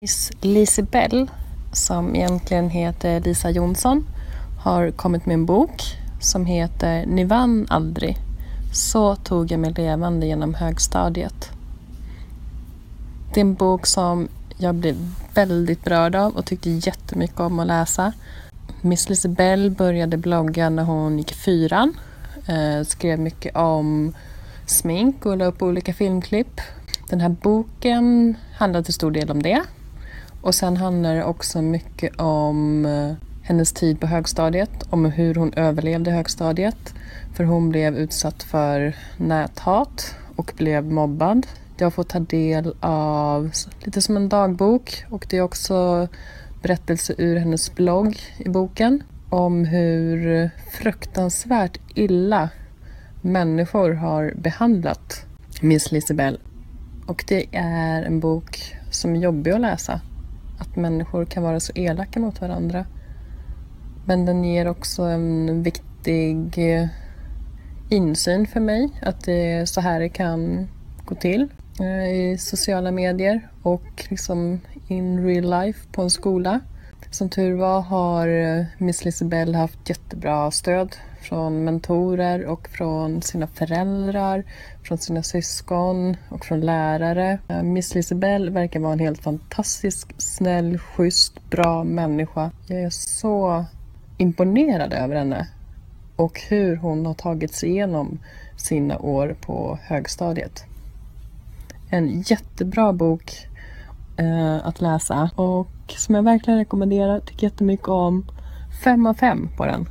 Miss Lisibell, som egentligen heter Lisa Jonsson, har kommit med en bok som heter Ni vann aldrig. Så tog jag mig levande genom högstadiet. Det är en bok som jag blev väldigt berörd av och tyckte jättemycket om att läsa. Miss Lisibell började blogga när hon gick i fyran. Eh, skrev mycket om smink och la upp olika filmklipp. Den här boken handlar till stor del om det. Och sen handlar det också mycket om eh, hennes tid på högstadiet, om hur hon överlevde högstadiet. För hon blev utsatt för näthat och blev mobbad. Jag får ta del av lite som en dagbok och det är också berättelse ur hennes blogg i boken om hur fruktansvärt illa människor har behandlat Miss Lisibell. Och det är en bok som är jobbig att läsa. Att människor kan vara så elaka mot varandra. Men den ger också en viktig eh, insyn för mig. Att det är så här det kan gå till eh, i sociala medier och liksom in real life på en skola. Som tur var har eh, Miss Lisabelle haft jättebra stöd från mentorer och från sina föräldrar, från sina syskon och från lärare. Eh, Miss Lisabelle verkar vara en helt fantastisk, snäll, schysst, bra människa. Jag är så imponerad över henne och hur hon har tagit sig igenom sina år på högstadiet. En jättebra bok eh, att läsa och som jag verkligen rekommenderar. Tycker jättemycket om. Fem av fem på den.